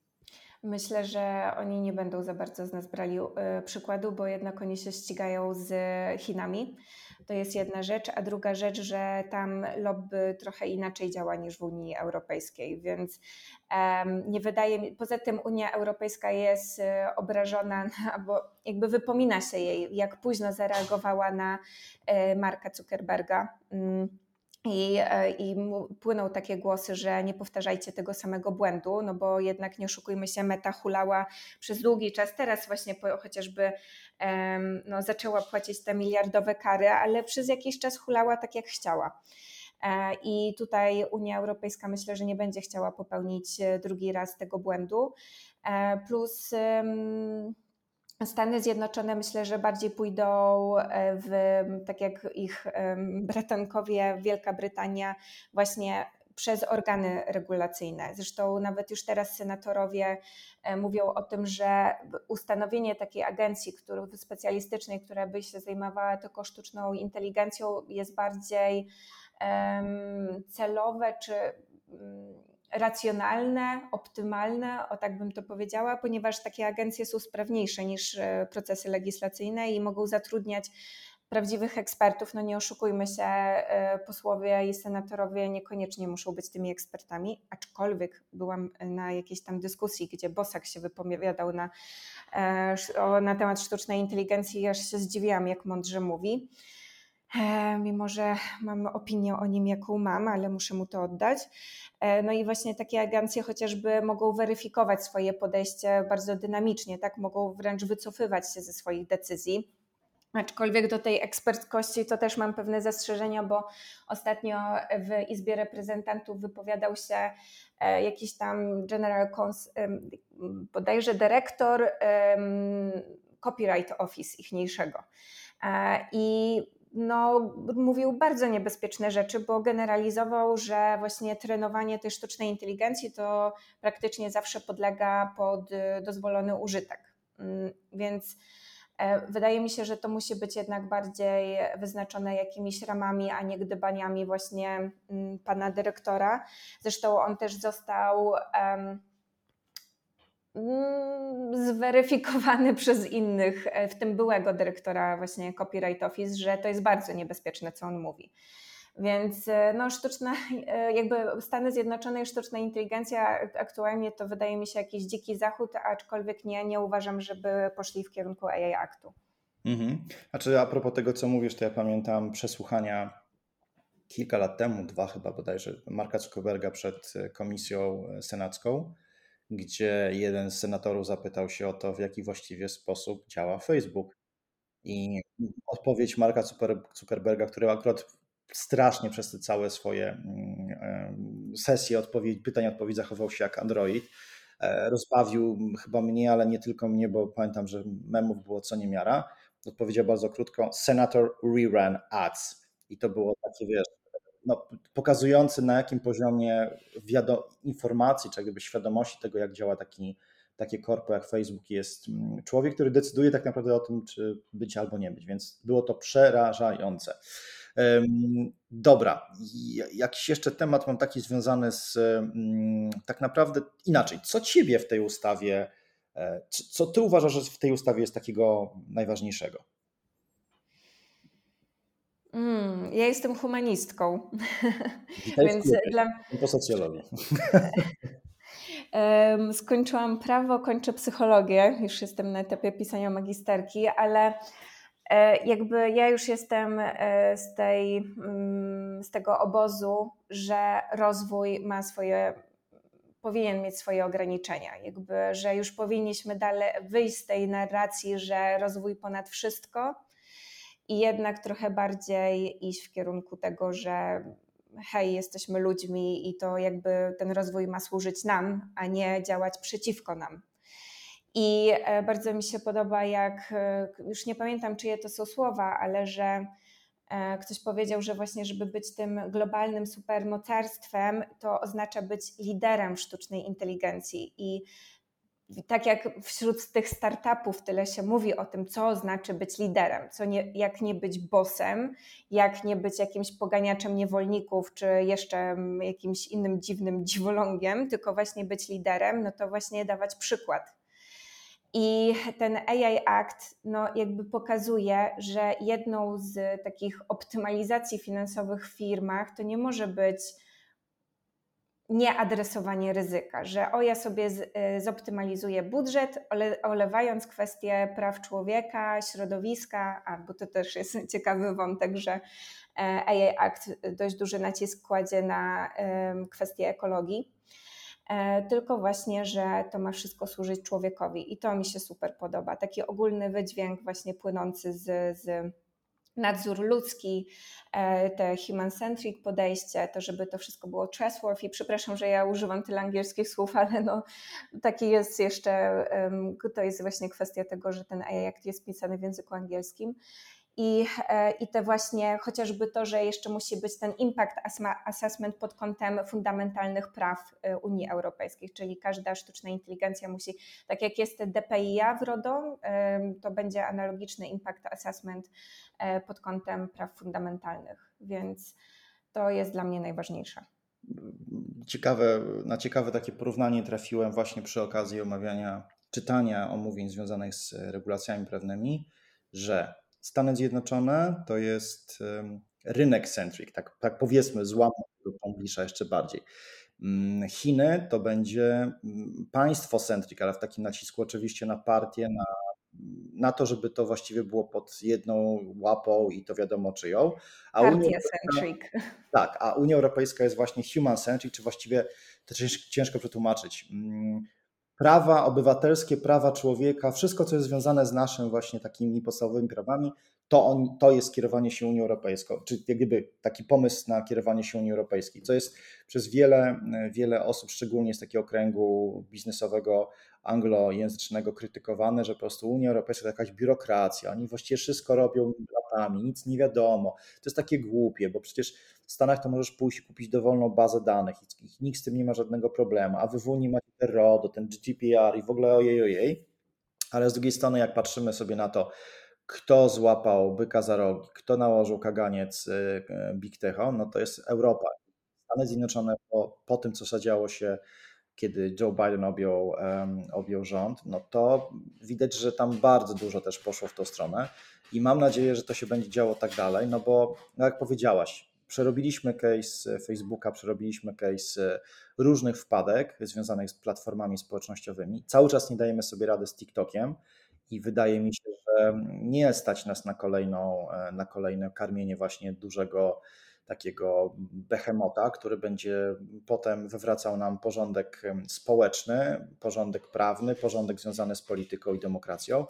S2: Myślę, że oni nie będą za bardzo z nas brali y, przykładu, bo jednak oni się ścigają z Chinami. To jest jedna rzecz, a druga rzecz, że tam lobby trochę inaczej działa niż w Unii Europejskiej, więc nie wydaje mi, poza tym Unia Europejska jest y, obrażona, (laughs) bo jakby wypomina się jej, jak późno zareagowała na y, Marka Zuckerberga. Um, i, e, I płyną takie głosy, że nie powtarzajcie tego samego błędu, no bo jednak nie oszukujmy się, meta hulała przez długi czas. Teraz właśnie po, chociażby um, no, zaczęła płacić te miliardowe kary, ale przez jakiś czas hulała tak jak chciała. E, I tutaj Unia Europejska myślę, że nie będzie chciała popełnić e, drugi raz tego błędu. Plus Stany Zjednoczone myślę, że bardziej pójdą e, w, tak jak ich bratankowie, Wielka Brytania, właśnie przez organy regulacyjne. Zresztą nawet już teraz senatorowie e, mówią o tym, że ustanowienie takiej agencji który, specjalistycznej, która by się zajmowała tylko sztuczną inteligencją, jest bardziej um, celowe czy um, racjonalne, optymalne, o tak bym to powiedziała, ponieważ takie agencje są sprawniejsze niż e, procesy legislacyjne i mogą zatrudniać prawdziwych ekspertów. No nie oszukujmy się, e, posłowie i senatorowie niekoniecznie muszą być tymi ekspertami, aczkolwiek byłam na jakiejś tam dyskusji, gdzie Bosak się wypowiadał na, e, na temat sztucznej inteligencji i aż się zdziwiłam, jak mądrze mówi. E, mimo że mam opinię o nim, jaką mam, ale muszę mu to oddać. E, no i właśnie takie agencje chociażby mogą weryfikować swoje podejście bardzo dynamicznie, tak? Mogą wręcz wycofywać się ze swoich decyzji. Aczkolwiek do tej ekspertkości to też mam pewne zastrzeżenia, bo ostatnio w Izbie Reprezentantów wypowiadał się e, jakiś tam general, cons, bodajże dyrektor copyright office ichniejszego. I no, mówił bardzo niebezpieczne rzeczy, bo generalizował, że właśnie trenowanie tej sztucznej inteligencji to praktycznie zawsze podlega pod y, dozwolony użytek. Mm, więc e, wydaje mi się, że to musi być jednak bardziej wyznaczone jakimiś ramami, a nie gdybaniami właśnie mm, pana dyrektora. Zresztą on też został. Um, zweryfikowany (laughs) przez innych, e, w tym byłego dyrektora właśnie Copyright Office, że to jest bardzo niebezpieczne, co on mówi. Więc e, no, sztuczna, e, jakby Stany Zjednoczone i sztuczna inteligencja aktualnie to wydaje mi się jakiś dziki zachód, aczkolwiek nie, nie uważam, żeby poszli w kierunku AI Aktu.
S1: Mhm. Znaczy a propos tego, co mówisz, to ja pamiętam przesłuchania kilka lat temu, dwa chyba bodajże, Marka Zuckerberga przed komisją senacką gdzie jeden z senatorów zapytał się o to, w jaki właściwie sposób działa Facebook. I odpowiedź Marka Zuckerberga, który akurat strasznie przez te całe swoje mm, sesje odpowiedź, pytań odpowiedź zachował się jak Android. E, rozbawił chyba mnie, ale nie tylko mnie, bo pamiętam, że memów było co niemiara. Odpowiedział bardzo krótko: Senator reran ads. I to było takie, wiesz, no, pokazujący na jakim poziomie informacji, czy jakby świadomości tego, jak działa taki, takie korpo jak Facebook jest mm, człowiek, który decyduje tak naprawdę o tym, czy być albo nie być, więc było to przerażające. Dobra, jakiś jeszcze temat mam taki związany z mm, tak naprawdę inaczej. Co ciebie w tej ustawie, e, co ty uważasz, że w tej ustawie jest takiego najważniejszego?
S2: Mm, ja jestem humanistką. (laughs)
S1: Więc dla... Po socjologii. (laughs)
S2: Skończyłam prawo, kończę psychologię. Już jestem na etapie pisania magisterki, ale e, jakby ja już jestem e, z, tej, mm, z tego obozu, że rozwój ma swoje, powinien mieć swoje ograniczenia. Jakby, że już powinniśmy dalej wyjść z tej narracji, że rozwój ponad wszystko i jednak trochę bardziej iść w kierunku tego, że hej, jesteśmy ludźmi i to jakby ten rozwój ma służyć nam, a nie działać przeciwko nam. I e, bardzo mi się podoba, jak e, już nie pamiętam, czyje to są słowa, ale że e, ktoś powiedział, że właśnie, żeby być tym globalnym supermocarstwem, to oznacza być liderem sztucznej inteligencji. I tak jak wśród tych startupów tyle się mówi o tym, co znaczy być liderem, co nie, jak nie być bosem, jak nie być jakimś poganiaczem niewolników, czy jeszcze jakimś innym dziwnym dziwolągiem, tylko właśnie być liderem, no to właśnie dawać przykład. I ten AI Act no, jakby pokazuje, że jedną z takich optymalizacji finansowych w firmach to nie może być nieadresowanie ryzyka, że o ja sobie z, y, zoptymalizuję budżet, ole, olewając kwestie praw człowieka, środowiska, a bo to też jest (laughs) ciekawy wątek, że AI e Act dość duży nacisk kładzie na kwestie ekologii, e, tylko właśnie, że to ma wszystko służyć człowiekowi i to mi się super podoba. Taki ogólny wydźwięk właśnie płynący z, z nadzór ludzki, e, te human-centric podejście, to żeby to wszystko było trustworthy. Przepraszam, że ja używam tyle angielskich słów, (laughs) ale no, taki jest jeszcze, to jest właśnie kwestia tego, że ten AI Act jest pisany w języku angielskim. I, e, I te właśnie chociażby to, że jeszcze musi być ten impact assessment pod kątem fundamentalnych praw e, Unii Europejskiej, czyli każda sztuczna inteligencja musi, tak jak jest DPIA w RODO, to będzie analogiczny impact assessment e, pod kątem praw fundamentalnych, więc to jest dla mnie najważniejsze.
S1: Ciekawe, na ciekawe takie porównanie trafiłem właśnie przy okazji omawiania, czytania omówień związanych z regulacjami prawnymi, że Stany Zjednoczone to jest rynek centric, tak, tak powiedzmy, złamał Ponglisza jeszcze bardziej. Mm, Chiny to będzie mm, państwo centric, ale w takim nacisku oczywiście na partię, na, na to, żeby to właściwie było pod jedną łapą i to wiadomo czyją.
S2: A Partia centric.
S1: Tak, a Unia Europejska jest właśnie human centric, czy właściwie to ciężko przetłumaczyć mm, prawa obywatelskie, prawa człowieka, wszystko, co jest związane z naszym właśnie takimi podstawowymi prawami, to, on, to jest kierowanie się Unią Europejską, czy jak gdyby taki pomysł na kierowanie się Unii Europejskiej, co jest przez wiele, wiele osób, szczególnie z takiego kręgu biznesowego, anglojęzycznego krytykowane, że po prostu Unia Europejska to jakaś biurokracja, oni właściwie wszystko robią latami, nic nie wiadomo. To jest takie głupie, bo przecież w Stanach to możesz pójść i kupić dowolną bazę danych i nikt z tym nie ma żadnego problemu, a wy w Unii macie ten RODO, ten GDPR i w ogóle ojej, ojej. Ale z drugiej strony, jak patrzymy sobie na to, kto złapał byka za rogi, kto nałożył kaganiec y, Big Techo, no to jest Europa. Stany Zjednoczone po, po tym, co zadziało się, kiedy Joe Biden objął, um, objął rząd, no to widać, że tam bardzo dużo też poszło w tą stronę i mam nadzieję, że to się będzie działo tak dalej, no bo no jak powiedziałaś, Przerobiliśmy case Facebooka, przerobiliśmy case różnych wpadek związanych z platformami społecznościowymi. Cały czas nie dajemy sobie rady z TikTokiem i wydaje mi się, nie stać nas na, kolejną, na kolejne karmienie właśnie dużego takiego behemota, który będzie potem wywracał nam porządek społeczny, porządek prawny, porządek związany z polityką i demokracją.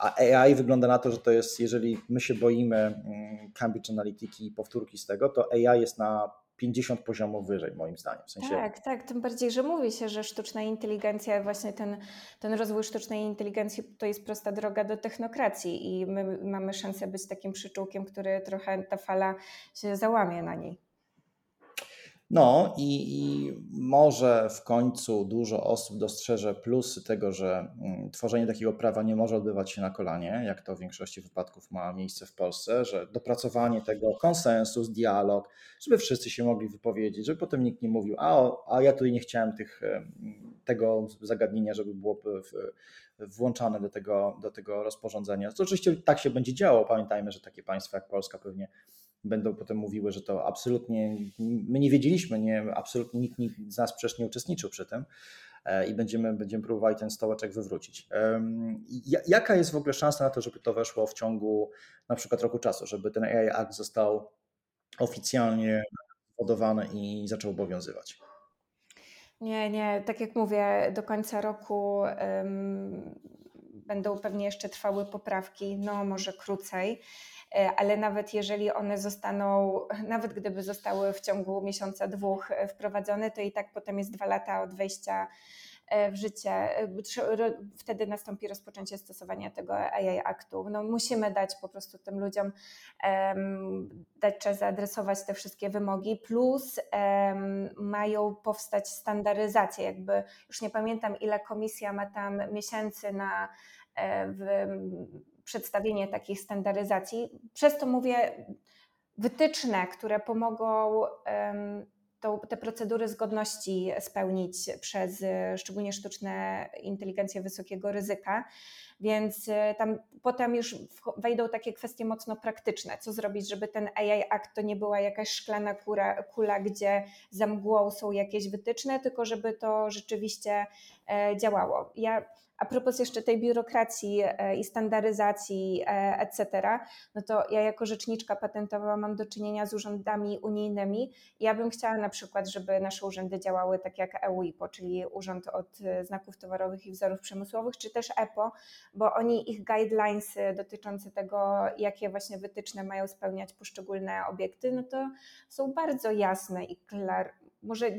S1: A AI wygląda na to, że to jest, jeżeli my się boimy mm, Cambridge Analytiki i powtórki z tego, to AI jest na 50 poziomów wyżej, moim zdaniem. W
S2: sensie... Tak, tak, tym bardziej, że mówi się, że sztuczna inteligencja, właśnie ten, ten rozwój sztucznej inteligencji to jest prosta droga do technokracji i my mamy szansę być takim przyczółkiem, który trochę ta fala się załamie na niej.
S1: No i, i, może w końcu dużo osób dostrzeże plusy tego, że mm, tworzenie takiego prawa nie może odbywać się na kolanie, jak to w większości wypadków ma miejsce w Polsce, że dopracowanie tego, konsensus, dialog, żeby wszyscy się mogli wypowiedzieć, żeby potem nikt nie mówił, a, a ja tutaj nie chciałem tych, tego zagadnienia, żeby było włączane do tego, do tego rozporządzenia. To oczywiście tak się będzie działo. Pamiętajmy, że takie państwa jak Polska pewnie będą potem mówiły, że to absolutnie my nie wiedzieliśmy, nie, absolutnie nikt, nikt z nas przecież nie uczestniczył przy tym e, i będziemy, będziemy próbowali ten stołeczek wywrócić. Jaka jest w ogóle szansa na to, żeby to weszło w ciągu na przykład roku czasu, żeby ten AI Act został oficjalnie wodowany i zaczął obowiązywać?
S2: Nie, nie, tak jak mówię, do końca roku um, będą pewnie jeszcze trwały poprawki, no może krócej. E, ale nawet jeżeli one zostaną, nawet gdyby zostały w ciągu miesiąca, dwóch e, wprowadzone, to i tak potem jest dwa lata od wejścia e, w życie. Wtedy nastąpi rozpoczęcie stosowania tego AI aktu. No, musimy dać po prostu tym ludziom um, dać czas zaadresować te wszystkie wymogi, plus um, mają powstać standaryzacje. Jakby już nie pamiętam, ile komisja ma tam miesięcy na w, przedstawienie takich standaryzacji. Przez to mówię wytyczne, które pomogą to, te procedury zgodności spełnić przez szczególnie sztuczne inteligencje wysokiego ryzyka. Więc e, tam potem już wejdą takie kwestie mocno praktyczne. Co zrobić, żeby ten AI Act to nie była jakaś szklana kula, kula gdzie za mgłą są jakieś wytyczne, tylko żeby to rzeczywiście e, działało. Ja a propos jeszcze tej biurokracji e, i standaryzacji, e, etc., no to ja jako rzeczniczka patentowa mam do czynienia z urzędami unijnymi. Ja bym chciała na przykład, żeby nasze urzędy działały tak jak EUIPO, czyli Urząd od e, Znaków Towarowych i Wzorów Przemysłowych, czy też EPO, bo oni ich guidelines dotyczące tego, jakie właśnie wytyczne mają spełniać poszczególne obiekty, no to są bardzo jasne i klar, może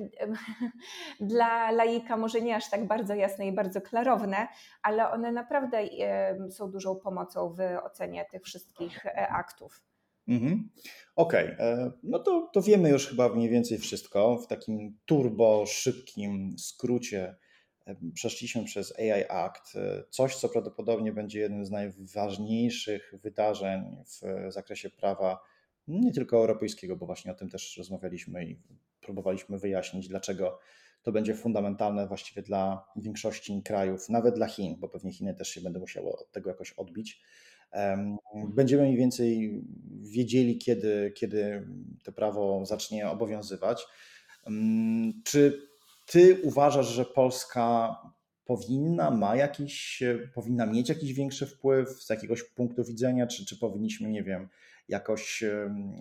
S2: (laughs) dla laika może nie aż tak bardzo jasne i bardzo klarowne, ale one naprawdę są dużą pomocą w ocenie tych wszystkich e, aktów.
S1: Mhm. Okej, okay. E, no to, to wiemy już chyba mniej więcej wszystko. W takim turbo szybkim skrócie przeszliśmy przez AI Act, e, coś co prawdopodobnie będzie jednym z najważniejszych wydarzeń w zakresie prawa nie tylko europejskiego, bo właśnie o tym też rozmawialiśmy i próbowaliśmy wyjaśnić, dlaczego to będzie fundamentalne właściwie dla większości krajów, nawet dla Chin, bo pewnie Chiny też się będą musiały od tego jakoś odbić. Będziemy mniej więcej wiedzieli, kiedy, kiedy to prawo zacznie obowiązywać. Czy ty uważasz, że Polska powinna, ma jakiś, powinna mieć jakiś większy wpływ z jakiegoś punktu widzenia, czy, czy powinniśmy, nie wiem, jakoś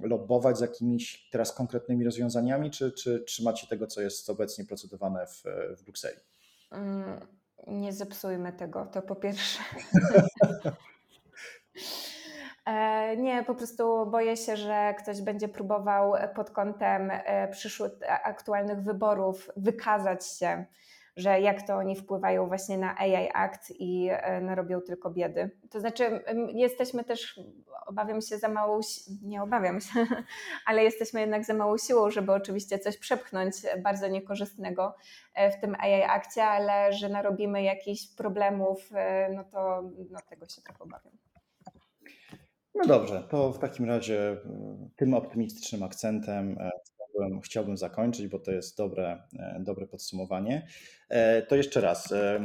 S1: lobbować z jakimiś teraz konkretnymi rozwiązaniami, czy, czy trzymacie tego, co jest obecnie procedowane w, w Brukseli?
S2: Mm, nie zepsujmy tego, to po pierwsze. (laughs) E, nie, po prostu boję się, że ktoś będzie próbował pod kątem e, przyszłych aktualnych wyborów wykazać się że jak to oni wpływają właśnie na AI Act i e, narobią tylko biedy. To znaczy, jesteśmy też, obawiam się, za małą, nie obawiam się, (laughs) ale jesteśmy jednak za małą siłą, żeby oczywiście coś przepchnąć bardzo niekorzystnego e, w tym AI Akcie, ale że narobimy jakichś problemów, e, no to no tego się trochę obawiam.
S1: No dobrze, to w takim razie tym optymistycznym akcentem chciałbym, zakończyć, bo to jest dobre, e, dobre podsumowanie. E, to jeszcze raz. E,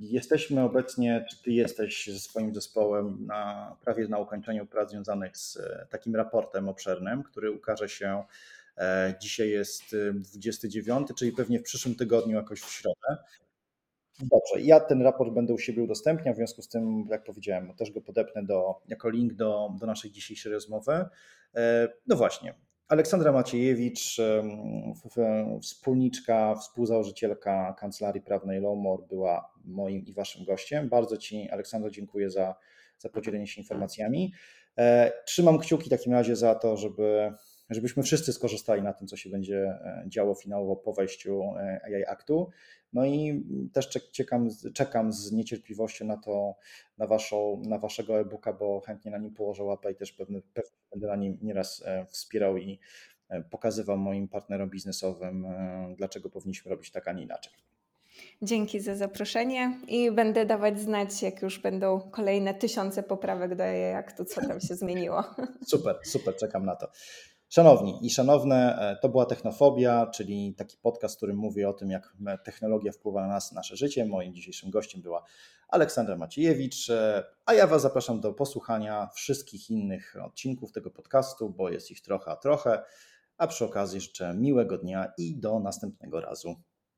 S1: jesteśmy obecnie, czy ty jesteś ze swoim zespołem na, prawie na ukończeniu prac związanych z takim raportem obszernym, który ukaże się Dzisiaj jest 29, czyli pewnie w przyszłym tygodniu, jakoś w środę. Dobrze, ja ten raport będę u siebie udostępniał, w związku z tym, jak powiedziałem, też go podepnę do, jako link do, do naszej dzisiejszej rozmowy. No właśnie, Aleksandra Maciejewicz, wspólniczka, współzałożycielka Kancelarii Prawnej Lomor była moim i waszym gościem. Bardzo Ci, Aleksandro, dziękuję za, za podzielenie się informacjami. E, trzymam kciuki w takim razie za to, żeby, żebyśmy wszyscy skorzystali na tym, co się będzie e, działo finałowo po wejściu e, AI Aktu. No i też czekam, czekam z niecierpliwością na to, na, waszą, na waszego e-booka, bo chętnie na nim położę łapę i też pewnie, pewnie będę na nim nieraz wspierał i pokazywał moim partnerom biznesowym, dlaczego powinniśmy robić tak, a nie inaczej.
S2: Dzięki za zaproszenie i będę dawać znać, jak już będą kolejne tysiące poprawek do aktu, co tam się zmieniło.
S1: Super, super, czekam na to. Szanowni i szanowne, e, to była Technofobia, czyli taki podcast, w którym mówię o tym, jak technologia wpływa na nas, nasze życie. Moim dzisiejszym gościem była Aleksandra Maciejewicz, e, a ja Was zapraszam do posłuchania wszystkich innych odcinków tego podcastu, bo jest ich trochę, a trochę. A przy okazji życzę miłego dnia i do następnego razu.